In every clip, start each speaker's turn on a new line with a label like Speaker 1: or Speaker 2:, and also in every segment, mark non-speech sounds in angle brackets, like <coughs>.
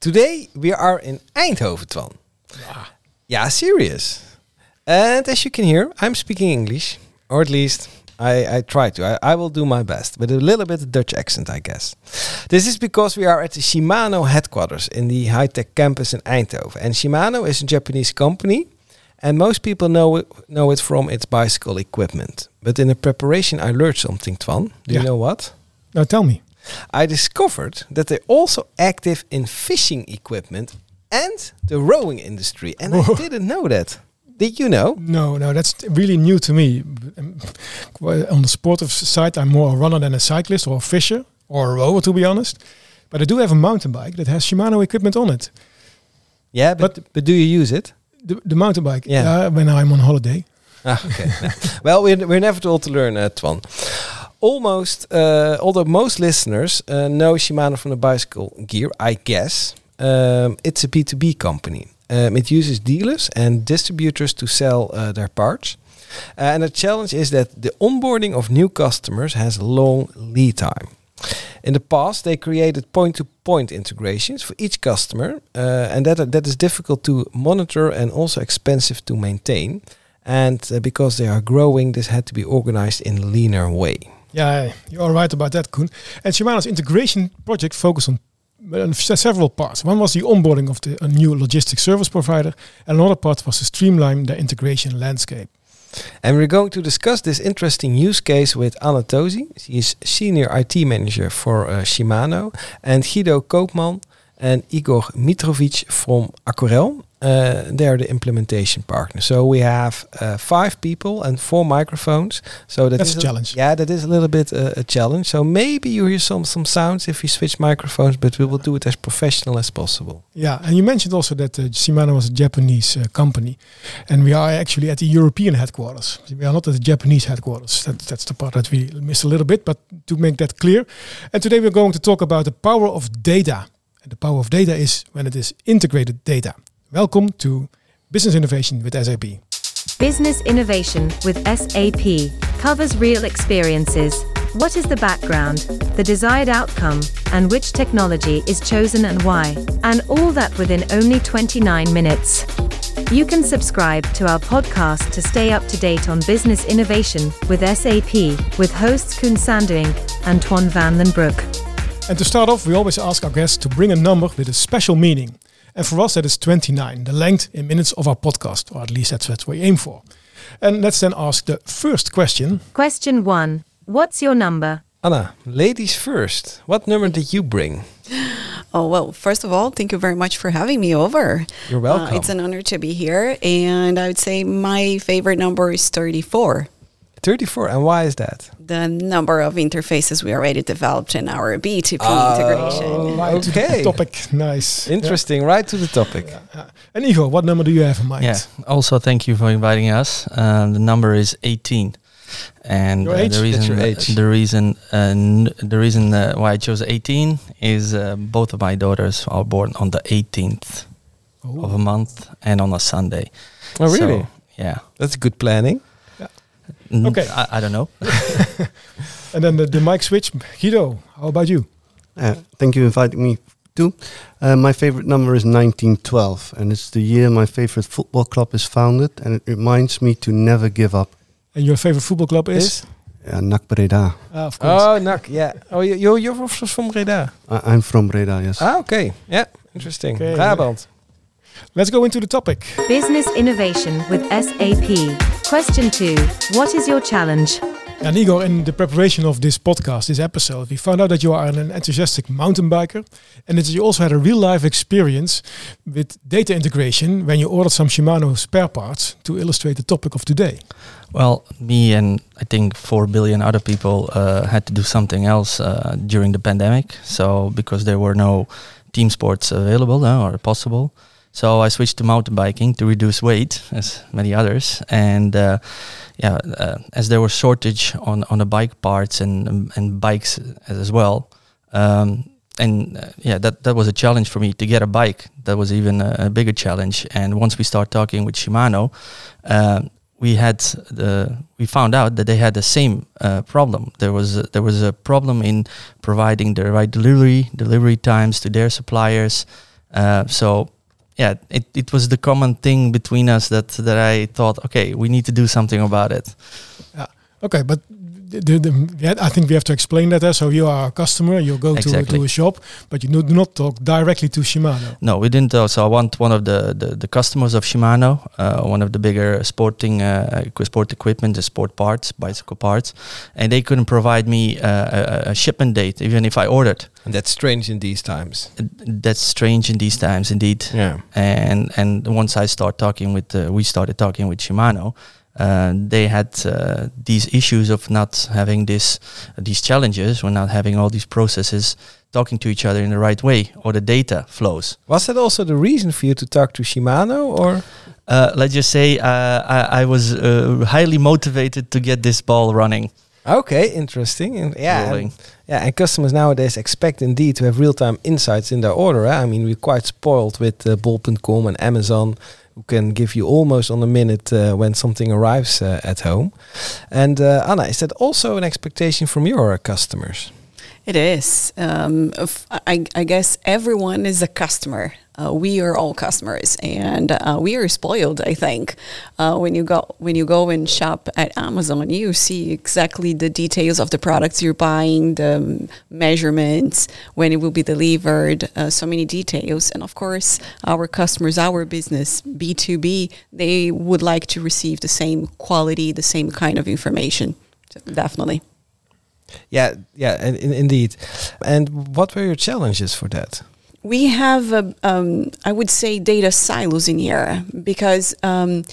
Speaker 1: Today we are in Eindhoven, Twan.
Speaker 2: Yeah.
Speaker 1: Yeah, serious. And as you can hear, I'm speaking English, or at least I, I try to. I, I will do my best with a little bit of Dutch accent, I guess. This is because we are at the Shimano headquarters in the high tech campus in Eindhoven. And Shimano is a Japanese company, and most people know it, know it from its bicycle equipment. But in the preparation, I learned something, Twan. Do
Speaker 2: Yeah.
Speaker 1: you know what?
Speaker 2: Now tell me.
Speaker 1: I discovered that they're also active in fishing equipment and the rowing industry. And I didn't know that. Did you know?
Speaker 2: No, no, that's really new to me. On the sportive side, I'm more a runner than a cyclist or a fisher or a rower, to be honest. But I do have a mountain bike that has Shimano equipment on it.
Speaker 1: Yeah, but but, do you use it?
Speaker 2: The, the mountain bike,
Speaker 1: Yeah.
Speaker 2: when I'm on holiday.
Speaker 1: Ah, okay. <laughs> Well, we're, we're never too old to learn, uh, Twan. Almost, uh, although most listeners uh, know Shimano from the bicycle gear, I guess, um, it's a B2B company. Um, it uses dealers and distributors to sell uh, their parts. Uh, and the challenge is that the onboarding of new customers has long lead time. In the past, they created point-to-point integrations for each customer, uh, and that that is difficult to monitor and also expensive to maintain. And uh, because they are growing, this had to be organized in a leaner way.
Speaker 2: Yeah, you are right about that, Coen. And Shimano's integration project focused on uh, several parts. One was the onboarding of the, a new logistics service provider, and another part was to streamline the integration landscape.
Speaker 1: And we're going to discuss this interesting use case with Ana Tosi. She is senior IT manager for uh, Shimano, and Guido Koopmann and Igor Mitrovic from Acorel. Uh, they are the implementation partner. So we have uh, five people and four microphones. So that
Speaker 2: That's
Speaker 1: is
Speaker 2: a challenge.
Speaker 1: Yeah, that is a little bit uh, a challenge. So maybe you hear some some sounds if we switch microphones, but we will do it as professional as possible.
Speaker 2: Yeah, and you mentioned also that uh, Shimano was a Japanese uh, company, and we are actually at the European headquarters. We are not at the Japanese headquarters. That, that's the part that we missed a little bit, but to make that clear. And today we're going to talk about the power of data. And the power of data is when it is integrated data. Welcome to Business Innovation with SAP.
Speaker 3: Business Innovation with SAP covers real experiences. What is the background, the desired outcome, and which technology is chosen and why? And all that within only 29 minutes. You can subscribe to our podcast to stay up to date on business innovation with SAP with hosts Coen Sanderink and Twan van den Broek.
Speaker 2: And to start off, we always ask our guests to bring a number with a special meaning. And for us, that is 29, the length in minutes of our podcast, or at least that's what we aim for. And let's then ask the first question.
Speaker 3: Question 1. What's your number?
Speaker 1: Ana, ladies first. What number did you bring? <laughs>
Speaker 4: Oh, well, first of all, thank you very much for having me over.
Speaker 1: You're welcome.
Speaker 4: Uh, it's an honor to be here. And I would say my favorite number is 34,
Speaker 1: 34. And why is that?
Speaker 4: the number of interfaces we already developed in our BTP
Speaker 1: Oh.
Speaker 4: integration.
Speaker 2: Right to
Speaker 1: Okay.
Speaker 2: topic. Nice.
Speaker 1: Interesting. Right to the topic.
Speaker 2: Yeah. Yeah. And Igor, what number do you have in mind?
Speaker 5: Yeah. Also, thank you for inviting us. Uh, the number is 18, and
Speaker 2: Your
Speaker 5: uh,
Speaker 2: age?
Speaker 5: the reason
Speaker 1: your age.
Speaker 5: the reason uh, the reason uh, why I chose 18 is uh, both of my daughters are born on the 18th
Speaker 2: Oh.
Speaker 5: of a month and on a Sunday.
Speaker 1: Oh, really?
Speaker 5: So, yeah.
Speaker 1: That's good planning.
Speaker 5: N-
Speaker 2: Okay.
Speaker 5: I, I don't know. <laughs>
Speaker 2: And then the, the mic switch. Guido, how about you?
Speaker 6: Uh, thank you for inviting me too. Uh, my favorite number is 1912, and it's the year my favorite football club is founded, and it reminds me to never give up.
Speaker 2: And your favorite football club is?
Speaker 1: Is?
Speaker 6: Uh, NAC Breda.
Speaker 2: Ah, of course.
Speaker 1: Oh, Nak. Yeah. Oh, you, you, you're from- from Breda.
Speaker 6: I- I'm from Breda, yes.
Speaker 1: Ah, okay. Yeah. Interesting.
Speaker 2: Okay.
Speaker 1: Brabant.
Speaker 2: Let's go into the topic.
Speaker 3: Business Innovation with SAP. Question 2. What is your challenge?
Speaker 2: And Igor, in the preparation of this podcast, this episode, we found out that you are an enthusiastic mountain biker and that you also had a real life experience with data integration when you ordered some Shimano spare parts to illustrate the topic of today.
Speaker 5: Well, me and I think four billion other people uh, had to do something else uh, during the pandemic. So because there were no team sports available uh, or possible, so I switched to mountain biking to reduce weight, as many others. And uh, yeah, uh, as there was shortage on on the bike parts and and bikes as well. Um, and uh, yeah, that that was a challenge for me to get a bike. That was even a, a bigger challenge. And once we start talking with Shimano, uh, we had the we found out that they had the same uh, problem. There was a, there was a problem in providing the right delivery delivery times to their suppliers. Uh, so yeah, it, it was the common thing between us that that I thought, okay, we need to do something about it. Yeah.
Speaker 2: Okay, but the, the, the, yeah, I think we have to explain that. Uh, so you are a customer, you go to,
Speaker 5: Exactly.
Speaker 2: to a shop, but you do, do not talk directly to Shimano.
Speaker 5: No, we didn't. Uh, so I want one of the, the, the customers of Shimano, uh, one of the bigger sporting uh, sport equipment, the sport parts, bicycle parts, and they couldn't provide me uh, a, a shipment date, even if I ordered.
Speaker 1: And that's strange in these times.
Speaker 5: That's strange in these times, indeed.
Speaker 1: Yeah.
Speaker 5: and and once I start talking with uh, we started talking with Shimano, uh, they had uh, these issues of not having this these challenges, we're not having all these processes talking to each other in the right way, or the data flows.
Speaker 1: Was that also the reason for you to talk to Shimano, or
Speaker 5: Uh, let's just say uh, I, I was uh, highly motivated to get this ball running.
Speaker 1: okay, interesting, and yeah, and, yeah, and customers nowadays expect indeed to have real-time insights in their order. eh? I mean, we're quite spoiled with uh, Bol.com and Amazon, who can give you almost on a minute uh, when something arrives uh, at home. And uh, Ana, is that also an expectation from your customers?
Speaker 4: It is. Um, I, I guess everyone is a customer. Uh, we are all customers, and uh, we are spoiled. I think uh, when you go when you go and shop at Amazon, you see exactly the details of the products you're buying, the um, measurements, when it will be delivered, uh, so many details. And of course, our customers, our business, B two B, they would like to receive the same quality, the same kind of information. So definitely.
Speaker 1: Yeah, yeah, and, in indeed. And what were your challenges for that?
Speaker 4: We have, uh, um, I would say, data silos in here because um,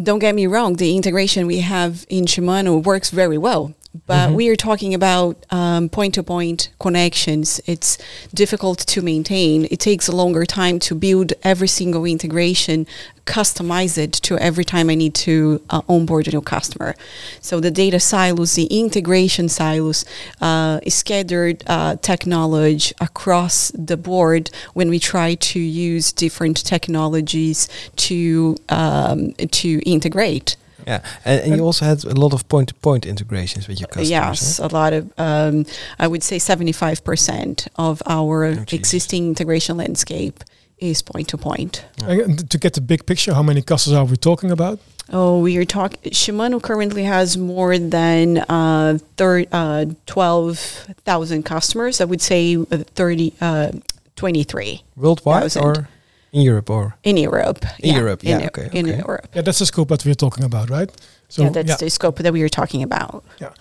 Speaker 4: don't get me wrong, the integration we have in Shimano works very well. But we are talking about point to point connections. It's difficult to maintain. It takes a longer time to build every single integration, customize it to every time I need to uh, onboard a new customer. So the data silos, the integration silos, uh, scattered uh, technology across the board when we try to use different technologies to um, to integrate.
Speaker 1: Yeah, and, and you also had a lot of point-to-point integrations with your customers.
Speaker 4: yes,
Speaker 1: eh?
Speaker 4: a lot of, um, I would say 75% of our
Speaker 1: Oh,
Speaker 4: existing integration landscape is point to point.
Speaker 2: And to get the big picture, how many customers are we talking about?
Speaker 4: Oh, we are talking. Shimano currently has more than uh, thir- uh, 12,000 customers. I would say uh, 30, uh, 23
Speaker 1: worldwide
Speaker 4: Thousand.
Speaker 1: or in Europe or
Speaker 4: in Europe.
Speaker 1: In Europe, yeah,
Speaker 4: in,
Speaker 1: okay,
Speaker 4: In. Europe.
Speaker 2: Yeah, that's the scope that we're talking about, right? So
Speaker 4: yeah, that's the scope that we are talking about.
Speaker 2: yeah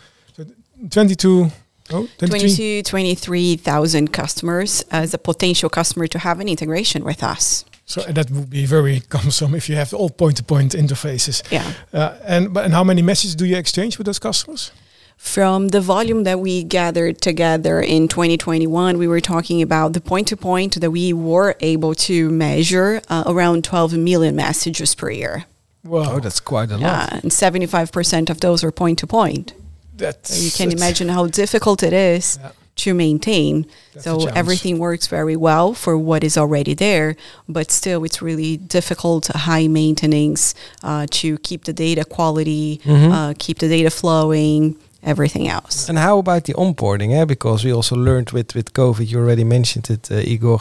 Speaker 2: 22, oh, 23.
Speaker 4: 22, 23,000 customers as a potential customer to have an integration with us.
Speaker 2: So that would be very <laughs> cumbersome if you have all point-to-point interfaces.
Speaker 4: Yeah.
Speaker 2: Uh, and but and how many messages do you exchange with those customers?
Speaker 4: From the volume that we gathered together in 2021, we were talking about the point to point that we were able to measure uh, around 12 million messages per year.
Speaker 2: Wow,
Speaker 1: oh, that's quite a lot.
Speaker 4: Yeah, and 75% of those are point to point.
Speaker 2: that's
Speaker 4: So you can
Speaker 2: that's-
Speaker 4: imagine how difficult it is
Speaker 2: Yeah.
Speaker 4: to maintain.
Speaker 2: That's
Speaker 4: so everything works very well for what is already there, but still it's really difficult, high maintenance uh, to keep the data quality,
Speaker 1: Mhm.
Speaker 4: uh, keep the data flowing, everything else.
Speaker 1: And how about the onboarding? Eh? Because we also learned with, with COVID, you already mentioned it, uh, Igor,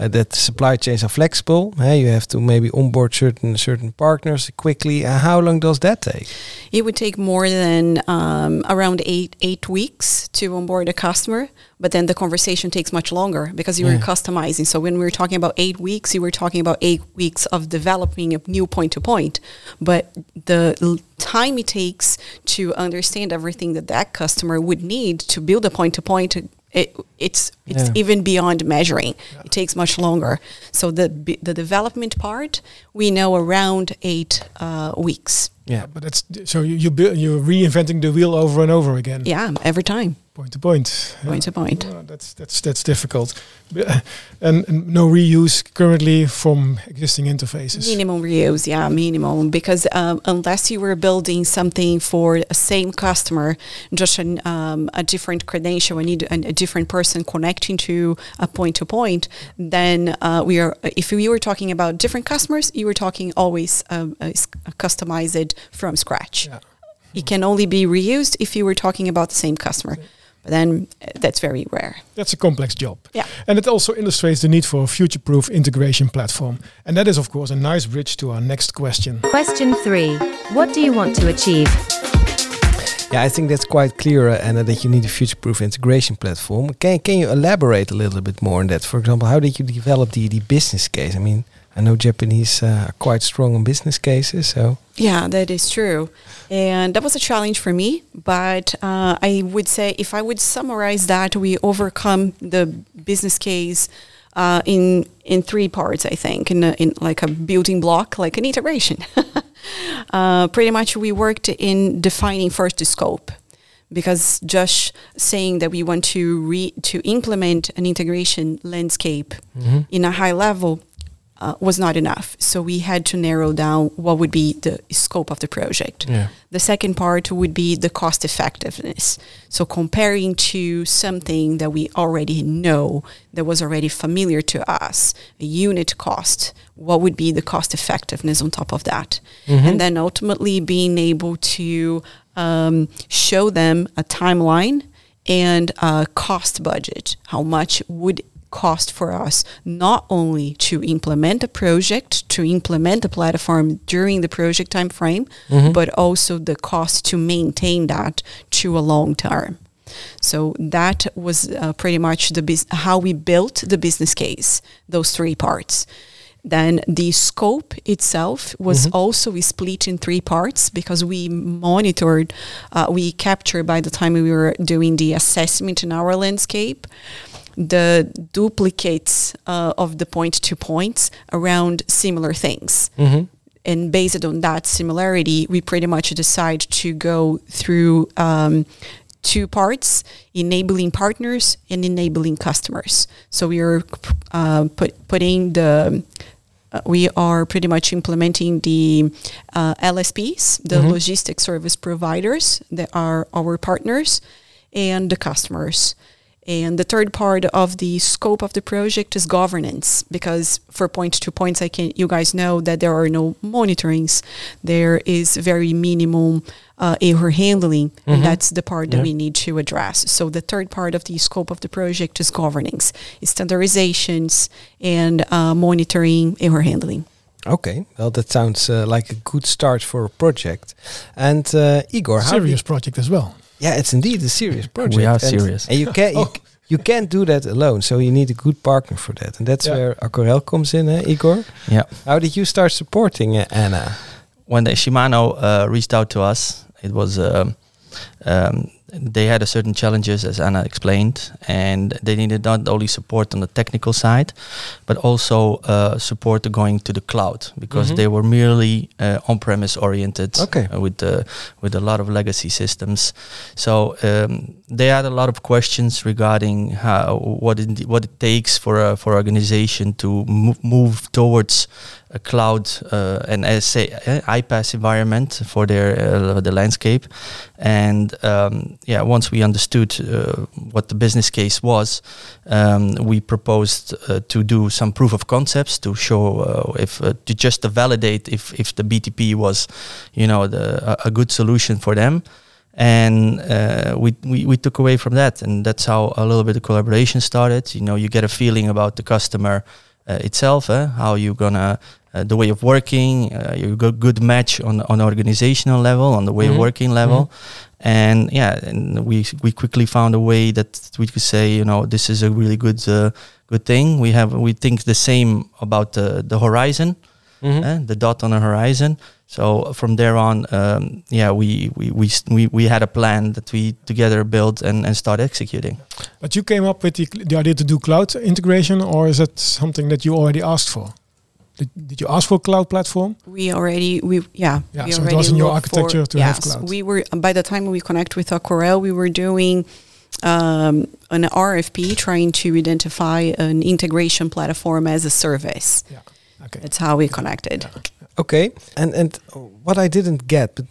Speaker 1: uh, that supply chains are flexible. Eh? You have to maybe onboard certain certain partners quickly. Uh, how long does that take?
Speaker 4: It would take more than um, around eight eight weeks to onboard a customer, but then the conversation takes much longer because you were
Speaker 1: Yeah.
Speaker 4: customizing. So when we were talking about eight weeks, you were talking about eight weeks of developing a new point to point, but the time it takes to understand everything that that customer would need to build a point to point. It, it's it's
Speaker 1: Yeah.
Speaker 4: even beyond measuring. It takes much longer. So the the development part we know around eight uh, weeks.
Speaker 1: Yeah.
Speaker 2: But that's so you you build, you're reinventing the wheel over and over again,
Speaker 4: Yeah, every time,
Speaker 2: point to point. Yeah.
Speaker 4: point to point.
Speaker 2: Oh, that's that's that's difficult, uh, and, and no reuse currently from existing interfaces.
Speaker 4: Minimum reuse, yeah, minimum. Because um, unless you were building something for a same customer, just an, um, a different credential, I need a, a different person connecting to a point to point, then uh, we are. If we were talking about different customers, you were talking always um, uh, s- customized from scratch.
Speaker 2: Yeah.
Speaker 4: It can only be reused if you were talking about the same customer. But then uh, that's very rare.
Speaker 2: That's a complex job.
Speaker 4: Yeah.
Speaker 2: And it also illustrates the need for a future-proof integration platform. And that is, of course, a nice bridge to our next question.
Speaker 3: Question 3. What do you want to achieve?
Speaker 1: Yeah, I think that's quite clear, uh, Ana, that you need a future-proof integration platform. Can can you elaborate a little bit more on that? For example, how did you develop the, the business case? I mean, I know Japanese uh, are quite strong on business cases, so
Speaker 4: Yeah, that is true. And that was a challenge for me. But uh, I would say if I would summarize that, we overcome the business case uh, in in three parts, I think, in, a, in like a building block, like an integration. <laughs> uh, pretty much we worked in defining first the scope. Because just saying that we want to re- to implement an integration landscape in a high level uh, was not enough. So we had to narrow down what would be the scope of the project.
Speaker 1: yeah.
Speaker 4: The second part would be the cost effectiveness. So comparing to something that we already know that was already familiar to us, a unit cost, what would be the cost effectiveness on top of that? And then ultimately being able to um, show them a timeline and a cost budget. How much would cost for us not only to implement a project, to implement the platform during the project time frame, but also the cost to maintain that to a long term. So that was uh, pretty much the bus- how we built the business case. Those three parts. Then the scope itself was also split in three parts because we monitored, uh, we captured by the time we were doing the assessment in our landscape, the duplicates uh, of the point to points around similar things. And based on that similarity, we pretty much decide to go through um, two parts enabling partners and enabling customers. So we are uh, put, putting the uh, we are pretty much implementing the uh, LSPs, the logistics service providers that are our partners, and the customers. And the third part of the scope of the project is governance, because for point to points, I can you guys know that there are no monitorings. There is very minimum uh, error handling, and that's the part that we need to address. So the third part of the scope of the project is governance, standardizations, and uh, monitoring error handling.
Speaker 1: Okay, well, that sounds uh, like a good start for a project. And uh, Igor, how
Speaker 2: Serious project as well.
Speaker 1: Yeah, it's indeed a serious project.
Speaker 5: We are
Speaker 1: and,
Speaker 5: serious.
Speaker 1: and you can't you, <laughs>
Speaker 2: Oh.
Speaker 1: you can't do that alone. So you need a good partner for that, and that's
Speaker 2: Yeah.
Speaker 1: where Acorel comes in, eh, Igor.
Speaker 5: Yeah.
Speaker 1: How did you start supporting uh, Ana?
Speaker 5: when the Shimano uh, reached out to us, it was um, um, they had a certain challenges, as Ana explained, and they needed not only support on the technical side, but also uh, support going to the cloud because
Speaker 1: Mhm.
Speaker 5: they were merely uh, on-premise oriented
Speaker 1: Okay.
Speaker 5: uh, with the with a lot of legacy systems. So um, they had a lot of questions regarding how what it, what it takes for a for organization to move, move towards a cloud uh, say uh, iPaaS environment for their uh, the landscape, and um, yeah, once we understood uh, what the business case was, um, we proposed uh, to do some proof of concepts to show uh, if uh, to just to validate if if the BTP was, you know, the a, good solution for them. And uh, we, we we took away from that, and that's how a little bit of collaboration started. You know, you get a feeling about the customer itself, eh? how you're gonna uh, the way of working, uh, you got good match on on organizational level, on the way
Speaker 1: Mhm.
Speaker 5: of working level, and yeah, and we we quickly found a way that we could say, you know, this is a really good uh, good thing. We have we think the same about the the horizon,
Speaker 1: Mhm.
Speaker 5: eh, the dot on the horizon. So from there on, um, yeah, we we, we we we had a plan that we together built and and start executing.
Speaker 2: But you came up with the, the idea to do cloud integration, or is that something that you already asked for? Did, did you ask for a cloud platform?
Speaker 4: We already, we yeah,
Speaker 2: Yeah,
Speaker 4: we
Speaker 2: so it
Speaker 4: already
Speaker 2: was in your
Speaker 4: looked
Speaker 2: architecture to have
Speaker 4: yes,
Speaker 2: cloud.
Speaker 4: We were by the time we connect with Corel, we were doing um, an RFP trying to identify an integration platform as a service.
Speaker 2: Yeah. Okay.
Speaker 4: That's how we connected.
Speaker 1: Okay, and and what I didn't get, but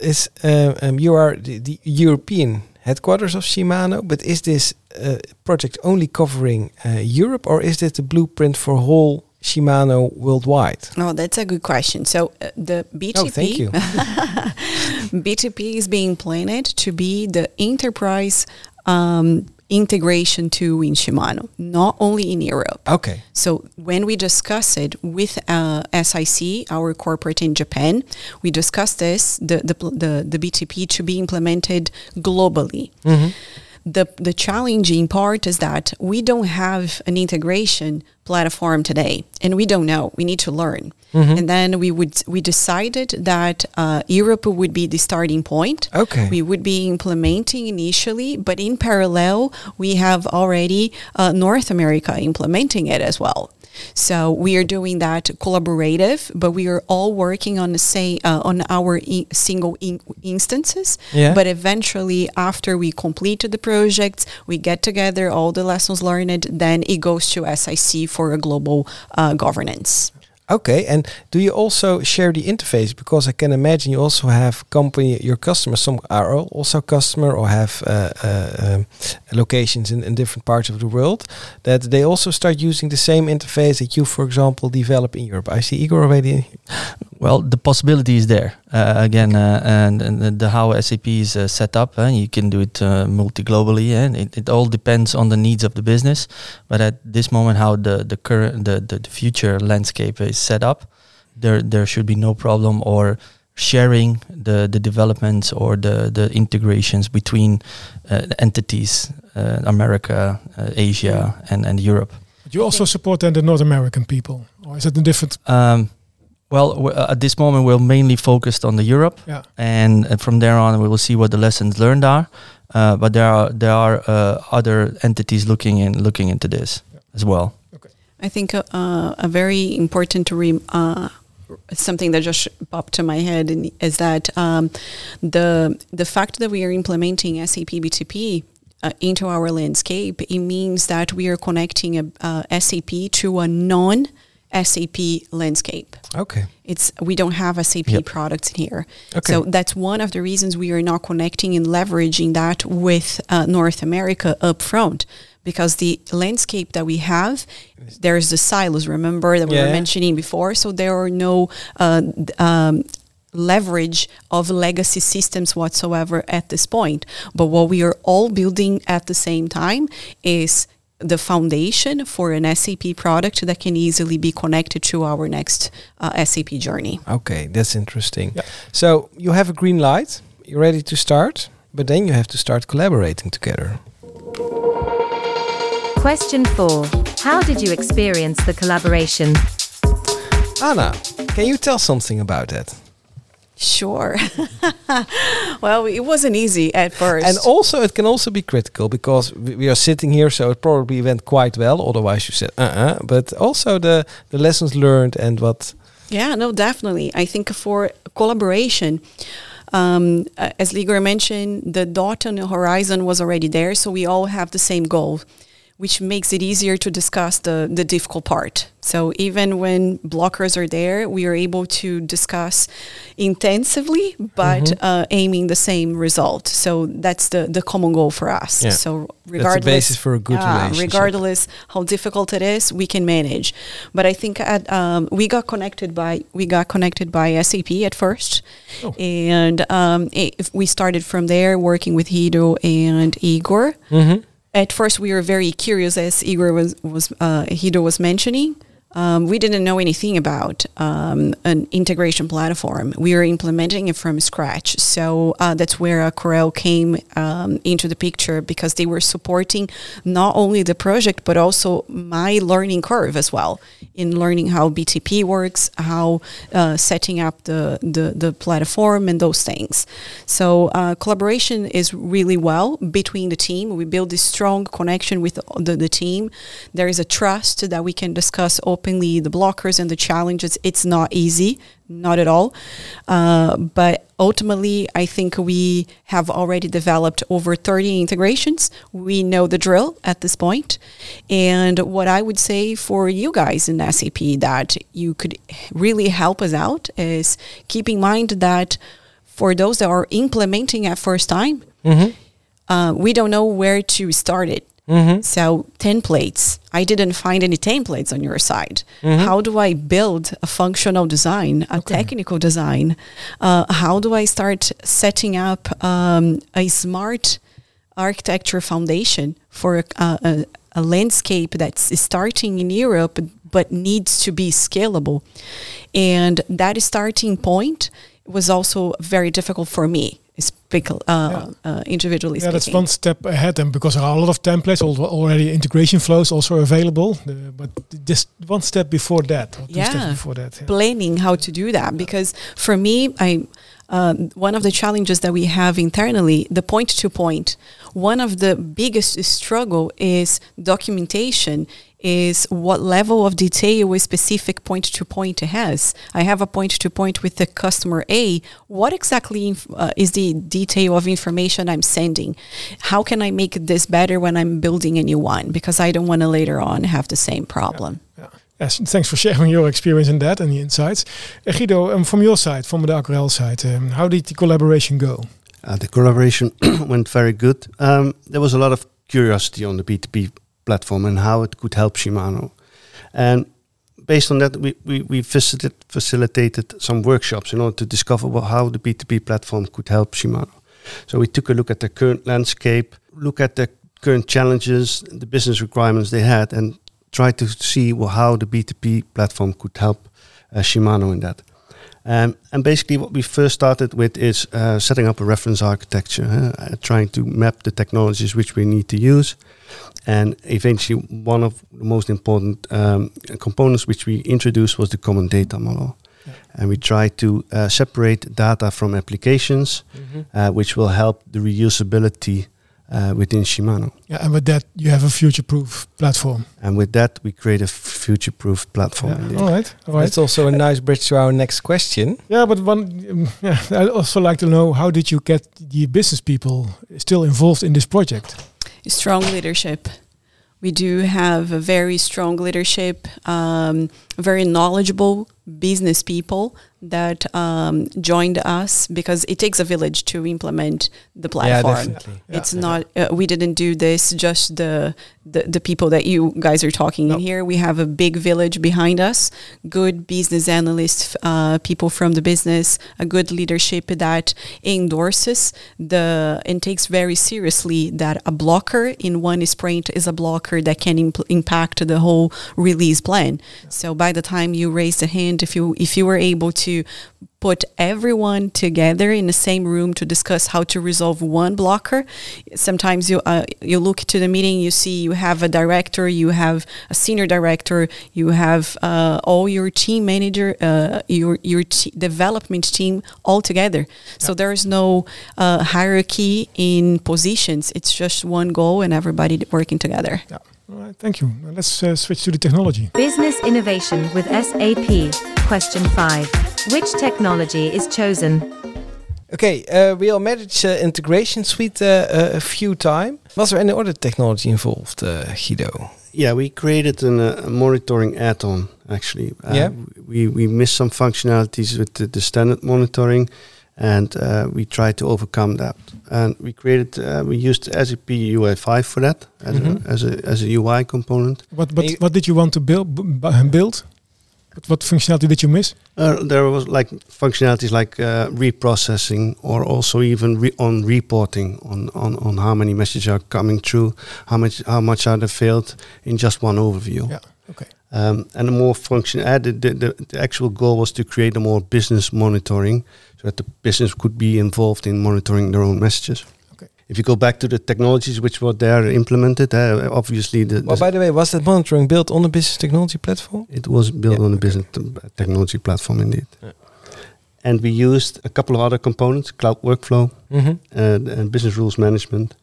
Speaker 1: is uh, um, you are the, the European headquarters of Shimano, but is this uh, project only covering uh, Europe, or is this the blueprint for whole Shimano worldwide?
Speaker 4: Oh, that's a good question. So uh, the BTP,
Speaker 1: Oh, thank you. <laughs>
Speaker 4: BTP is being planned to be the enterprise um, integration to in Shimano, not only in Europe.
Speaker 1: Okay.
Speaker 4: So when we discuss it with uh, SIC, our corporate in Japan, we discussed this the the the, the BTP to be implemented globally. The the challenging part is that we don't have an integration platform today, and we don't know. We need to learn. And then we would we decided that uh, Europe would be the starting point.
Speaker 1: Okay.
Speaker 4: We would be implementing initially, but in parallel, we have already uh, North America implementing it as well. So we are doing that collaborative, but we are all working on the same uh, on our i- single in- instances.
Speaker 1: Yeah.
Speaker 4: But eventually, after we complete the projects, we get together all the lessons learned. Then it goes to SIC for a global uh, governance.
Speaker 1: Okay, and do you also share the interface? Because I can imagine you also have company, your customers, some are also customer or have uh, uh, um, locations in, in different parts of the world, that they also start using the same interface that you, for example, develop in Europe. I see Igor already.
Speaker 5: Well, the possibility is there. Uh, again, uh, and, and the, how SAP is uh, set up, uh, you can do it uh, multi-globally, and it, it all depends on the needs of the business. But at this moment, how the the current the, the future landscape is set up, there there should be no problem or sharing the the developments or the the integrations between uh, entities, uh, America, uh, Asia, and and Europe.
Speaker 2: But you also support then the North American people, or is it a different?
Speaker 5: Um, well, w- uh, at this moment, we're mainly focused on the Europe,
Speaker 2: Yeah.
Speaker 5: and, and from there on, we will see what the lessons learned are. Uh, but there are there are uh, other entities looking in looking into this as well.
Speaker 4: I think uh, a very important re- uh, something that just popped to my head is that um, the the fact that we are implementing SAP BTP uh, into our landscape, it means that we are connecting a, uh, SAP to a non SAP landscape.
Speaker 1: Okay.
Speaker 4: It's we don't have SAP
Speaker 5: Yep.
Speaker 4: products in here.
Speaker 1: Okay.
Speaker 4: So that's one of the reasons we are not connecting and leveraging that with uh, North America up front. Because the landscape that we have, there's the silos. Remember that we
Speaker 1: Yeah.
Speaker 4: were mentioning before. So there are no uh, um, leverage of legacy systems whatsoever at this point. But what we are all building at the same time is the foundation for an SAP product that can easily be connected to our next uh, SAP journey.
Speaker 1: Okay, that's interesting.
Speaker 2: Yeah.
Speaker 1: So you have a green light, you're ready to start, but then you have to start collaborating together.
Speaker 3: Question 4. How did you experience the collaboration?
Speaker 1: Ana, can you tell something about that?
Speaker 4: Sure. <laughs> well, it wasn't easy at first.
Speaker 1: And also, it can also be critical because we we are sitting here, so it probably went quite well. Otherwise, you said, uh-uh. But also the the lessons learned and what.
Speaker 4: Yeah, no, definitely. I think for collaboration, um, uh, as Igor mentioned, the dot on the horizon was already there, so we all have the same goal, which makes it easier to discuss the, the difficult part. So even when blockers are there, we are able to discuss intensively, but uh, aiming the same result. So that's the, the common goal for us.
Speaker 1: Yeah.
Speaker 4: So
Speaker 1: the
Speaker 4: regardless,
Speaker 1: basis for a good
Speaker 4: yeah,
Speaker 1: relationship.
Speaker 4: regardless how difficult it is, we can manage. But I think at, um, we got connected by we got connected by SAP at first,
Speaker 2: Oh.
Speaker 4: and um, i- if we started from there working with Guido and Igor.
Speaker 1: Mm-hmm.
Speaker 4: At first, we were very curious, as Igor was was uh, Guido was mentioning. Um, we didn't know anything about um, an integration platform. We were implementing it from scratch. So uh, that's where uh, Corel came um, into the picture because they were supporting not only the project, but also my learning curve as well in learning how BTP works, how uh, setting up the, the, the platform and those things. So uh, collaboration is really well between the team. We build this strong connection with the, the team. There is a trust that we can discuss openly the blockers and the challenges. It's not easy, not at all. Uh, but ultimately, I think we have already developed over 30 integrations. We know the drill at this point. And what I would say for you guys in SAP that you could really help us out is keep in mind that for those that are implementing at first time,
Speaker 1: Mm-hmm.
Speaker 4: uh, we don't know where to start it.
Speaker 1: Mm-hmm.
Speaker 4: So templates, I didn't find any templates on your side.
Speaker 1: Mm-hmm.
Speaker 4: How do I build a functional design, a technical design? Uh, how do I start setting up um, a smart architecture foundation for a, a, a landscape that's starting in Europe but needs to be scalable. And that starting point was also very difficult for me. Speak, uh, yeah. uh, individually
Speaker 2: yeah,
Speaker 4: speaking.
Speaker 2: that's one step ahead, and because there are a lot of templates already, integration flows also available. Uh, but just one step before that,
Speaker 4: yeah.
Speaker 2: before that,
Speaker 4: yeah. planning how to do that. Because for me, I um, one of the challenges that we have internally, the point to point, one of the biggest struggle is documentation is what level of detail a specific point to point has. I have a point to point with the customer A. What exactly uh, is the detail of information I'm sending? How can I make this better when I'm building a new one? Because I don't want to later on have the same problem.
Speaker 2: Yeah, yeah. Yes, thanks for sharing your experience in that and the insights. Uh, Guido, um, from your side, from the Acorel side, um, how did the collaboration go?
Speaker 6: Uh, the collaboration <coughs> went very good. Um, there was a lot of curiosity on the BTP platform and how it could help Shimano. And based on that, we, we, we visited, facilitated some workshops in order to discover what, how the BTP platform could help Shimano. So we took a look at the current landscape, look at the current challenges, the business requirements they had, and try to see well, how the BTP platform could help uh, Shimano in that. Um, and basically, what we first started with is uh, setting up a reference architecture, uh, trying to map the technologies which we need to use. And eventually, one of the most important um, components which we introduced was the common data model. Yeah. And we try to uh, separate data from applications, mm-hmm. which will help the reusability uh, within Shimano.
Speaker 2: Yeah, and with that, you have a future-proof platform.
Speaker 6: And with that, we create a future-proof platform.
Speaker 2: Yeah. All right, all right.
Speaker 1: It's also a nice bridge to our next question.
Speaker 2: Yeah, but one, um, <laughs> yeah, I'd also like to know how did you get the business people still involved in this project?
Speaker 4: Strong leadership. We do have a very strong leadership, um, very knowledgeable business people that um, joined us because it takes a village to implement the platform.
Speaker 1: Yeah, definitely.
Speaker 4: It's
Speaker 1: yeah.
Speaker 4: not uh, we didn't do this just the the, the people that you guys are talking in here. We have a big village behind us, good business analysts, uh, people from the business, a good leadership that endorses the and takes very seriously that a blocker in one sprint is a blocker that can imp- impact the whole release plan. So by the time you raise the hand, if you if you were able to put everyone together in the same room to discuss how to resolve one blocker. Sometimes you uh, you look to the meeting, you see you have a director, you have a senior director, you have uh, all your team manager, uh, your your t- development team all together. Yeah. So there is no uh, hierarchy in positions. It's just one goal and everybody working together.
Speaker 2: Yeah. All right, thank you. let's uh, switch to the technology.
Speaker 3: Business innovation with SAP. Question 5. Which technology is chosen?
Speaker 1: Okay, uh, we all managed uh, integration suite uh, uh, a few times. Was there any other technology involved, uh, Guido?
Speaker 6: Yeah, we created an, uh, a monitoring add-on actually.
Speaker 1: yeah,
Speaker 6: we we missed some functionalities with the, the standard monitoring, and we tried to overcome that. And we created, we used SAP UI5 for that as, mm -hmm. a, mm-hmm. as a as a UI component.
Speaker 2: What what what did you want to build? Build? But what functionality did you miss?
Speaker 6: Uh, there was like functionalities like uh, reprocessing or also even re on reporting on, on, on how many messages are coming through, how much how much are they failed in just one overview.
Speaker 2: Yeah. Okay.
Speaker 6: Um, and the more function added, the, the, the actual goal was to create a more business monitoring so that the business could be involved in monitoring their own messages if you go back to the technologies which were there implemented, uh, obviously the.
Speaker 1: Well, by the way, was that monitoring built on the business technology platform?
Speaker 6: It was built yeah, on the okay. business technology platform, indeed. Yeah. And we used a couple of other components: cloud workflow mm -hmm. and, and, business rules management.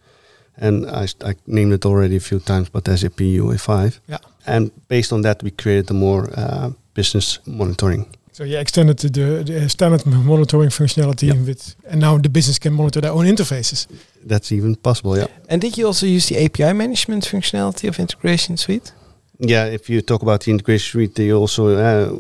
Speaker 6: And I, I, named it already a few times, but SAP UI5.
Speaker 2: Yeah.
Speaker 6: And based on that, we created a more uh, business monitoring
Speaker 2: so you extended to the, the standard monitoring functionality yep. with, and now the business can monitor their own interfaces.
Speaker 6: That's even possible, yeah.
Speaker 1: And did you also use the API management functionality of Integration Suite?
Speaker 6: Yeah, if you talk about the Integration Suite, they also uh,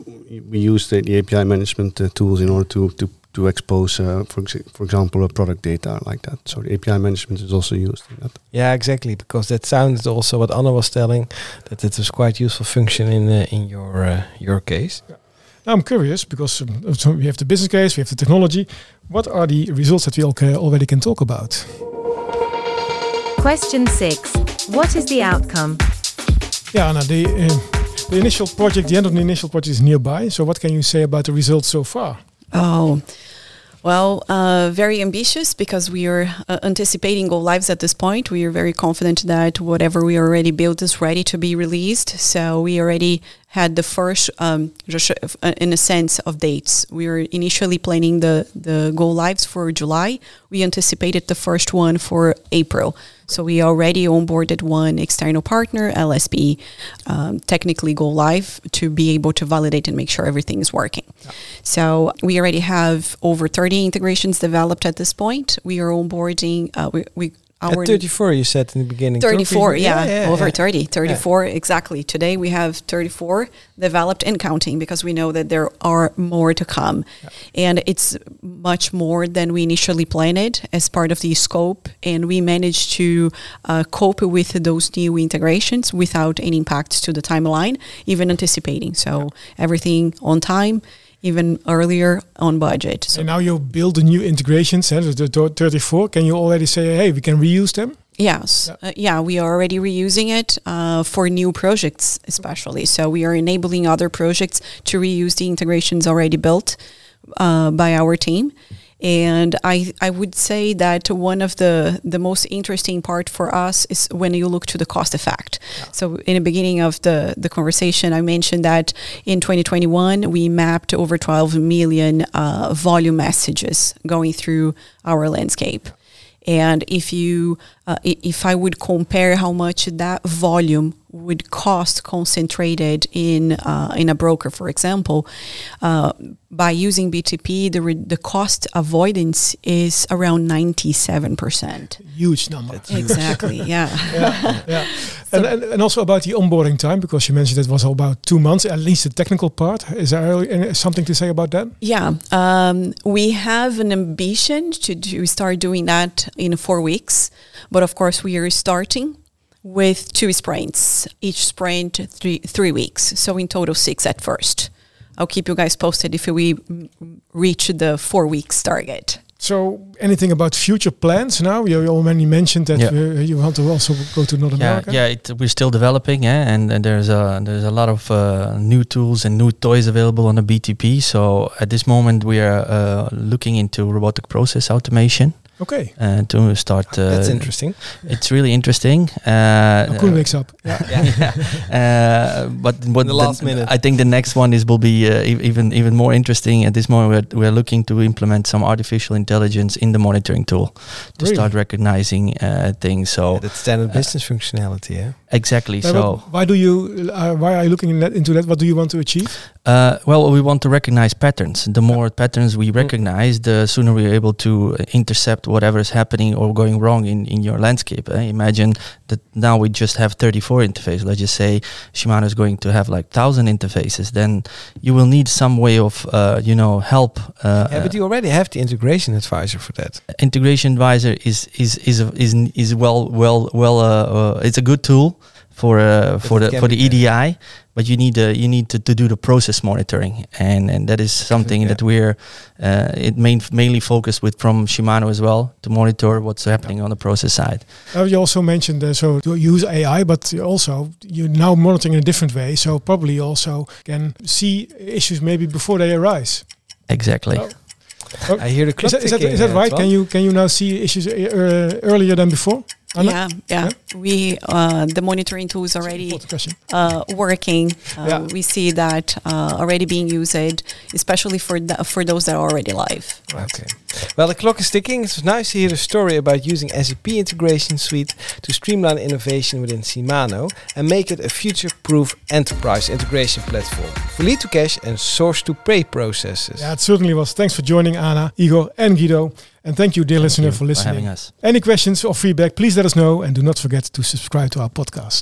Speaker 6: we use the, the API management uh, tools in order to to to expose, uh, for ex for example, a product data like that. So the API management is also used in that.
Speaker 1: Yeah, exactly, because that sounds also what Ana was telling that it was quite useful function in uh, in your uh, your case. Yeah.
Speaker 2: I'm curious because um, so we have the business case, we have the technology. What are the results that we already can talk about?
Speaker 3: Question 6. What is the outcome?
Speaker 2: Yeah, Ana, the, uh, the initial project, the end of the initial project is nearby. So what can you say about the results so far?
Speaker 4: Oh, well, uh, very ambitious because we are uh, anticipating go lives at this point. We are very confident that whatever we already built is ready to be released. So we already had the first, um, uh, in a sense, of dates. We were initially planning the the go lives for July. We anticipated the first one for April. So we already onboarded one external partner, LSP, um, technically go live to be able to validate and make sure everything is working. Yeah. So we already have over 30 integrations developed at this point. We are onboarding. Uh, we, we
Speaker 1: our At 34, you said in the beginning.
Speaker 4: 34, yeah, yeah, yeah, over yeah. 30. 34, exactly. Today we have 34 developed and counting because we know that there are more to come. And it's much more than we initially planned as part of the scope. And we managed to uh, cope with those new integrations without any impact to the timeline, even anticipating. So everything on time even earlier on budget.
Speaker 2: So and now you build a new integration center, the 34. Can you already say, hey, we can reuse them?
Speaker 4: Yes, yeah, uh, yeah we are already reusing it uh, for new projects, especially. So we are enabling other projects to reuse the integrations already built uh, by our team. And I, I would say that one of the, the most interesting part for us is when you look to the cost effect. Yeah. So in the beginning of the, the conversation, I mentioned that in 2021, we mapped over 12 million uh, volume messages going through our landscape. And if you, uh, if I would compare how much that volume would cost concentrated in uh, in a broker, for example, uh, by using BTP, the re- the cost avoidance is around ninety seven percent.
Speaker 2: Huge number.
Speaker 4: exactly. <laughs> yeah.
Speaker 2: yeah. <laughs> yeah. So and, and, and also about the onboarding time, because you mentioned it was about two months, at least the technical part. Is there something to say about that?
Speaker 4: Yeah, um, we have an ambition to do, start doing that in four weeks, but of course we are starting with two sprints, each sprint three three weeks. So in total six at first. I'll keep you guys posted if we reach the four weeks target.
Speaker 2: So, anything about future plans now? You already mentioned that yeah. uh, you want to also go to North
Speaker 5: yeah,
Speaker 2: America.
Speaker 5: Yeah, it, we're still developing, yeah, and, and there's a there's a lot of uh, new tools and new toys available on the BTP. So at this moment, we are uh, looking into robotic process automation.
Speaker 2: Okay.
Speaker 5: Uh, to start. Uh,
Speaker 1: That's interesting.
Speaker 5: It's really interesting. Uh,
Speaker 2: cool wakes up. Yeah. <laughs>
Speaker 5: yeah. uh, but what
Speaker 1: the last minute.
Speaker 5: I think the next one is will be uh, even even more interesting. At this moment, we're, we're looking to implement some artificial intelligence in the monitoring tool to really? start recognizing uh, things. So
Speaker 1: yeah, that's standard business functionality. Yeah.
Speaker 5: Exactly. so
Speaker 2: why do you? Uh, why are you looking in that, into that? What do you want to achieve?
Speaker 5: Uh, well, we want to recognize patterns. The more yeah. patterns we recognize, the sooner we're able to intercept whatever is happening or going wrong in, in your landscape. Eh? Imagine that now we just have 34 interfaces. Let's just say Shimano is going to have like 1,000 interfaces. Then you will need some way of, uh, you know, help.
Speaker 1: Uh, yeah, but you already have the integration advisor for that.
Speaker 5: Integration advisor is is is is, is well well well. Uh, uh, it's a good tool for uh, for the for the EDI, but you need uh, you need to, to do the process monitoring, and and that is something yeah. that we're uh, it main, mainly focused with from Shimano as well to monitor what's happening yeah. on the process side.
Speaker 2: Uh, you also mentioned uh, so to use AI, but also you're now monitoring in a different way, so probably also can see issues maybe before they arise.
Speaker 5: Exactly.
Speaker 2: Oh.
Speaker 1: Oh. I hear the clock
Speaker 2: is that, is that, is that right? Can you can you now see issues uh, earlier than before?
Speaker 4: Ana? Yeah, yeah. We uh, the monitoring tool is already uh, working. Uh, yeah. We see that uh, already being used, especially for the, for those that are already live.
Speaker 1: Okay. Well, the clock is ticking. It's nice to hear a story about using SAP Integration Suite to streamline innovation within Shimano and make it a future-proof enterprise integration platform for lead to cash and source to pay processes.
Speaker 2: Yeah, it certainly was. Thanks for joining Ana, Igor, and Guido. And thank you, dear thank listener, you for listening.
Speaker 5: For us.
Speaker 2: Any questions or feedback, please let us know and do not forget to subscribe to our podcast.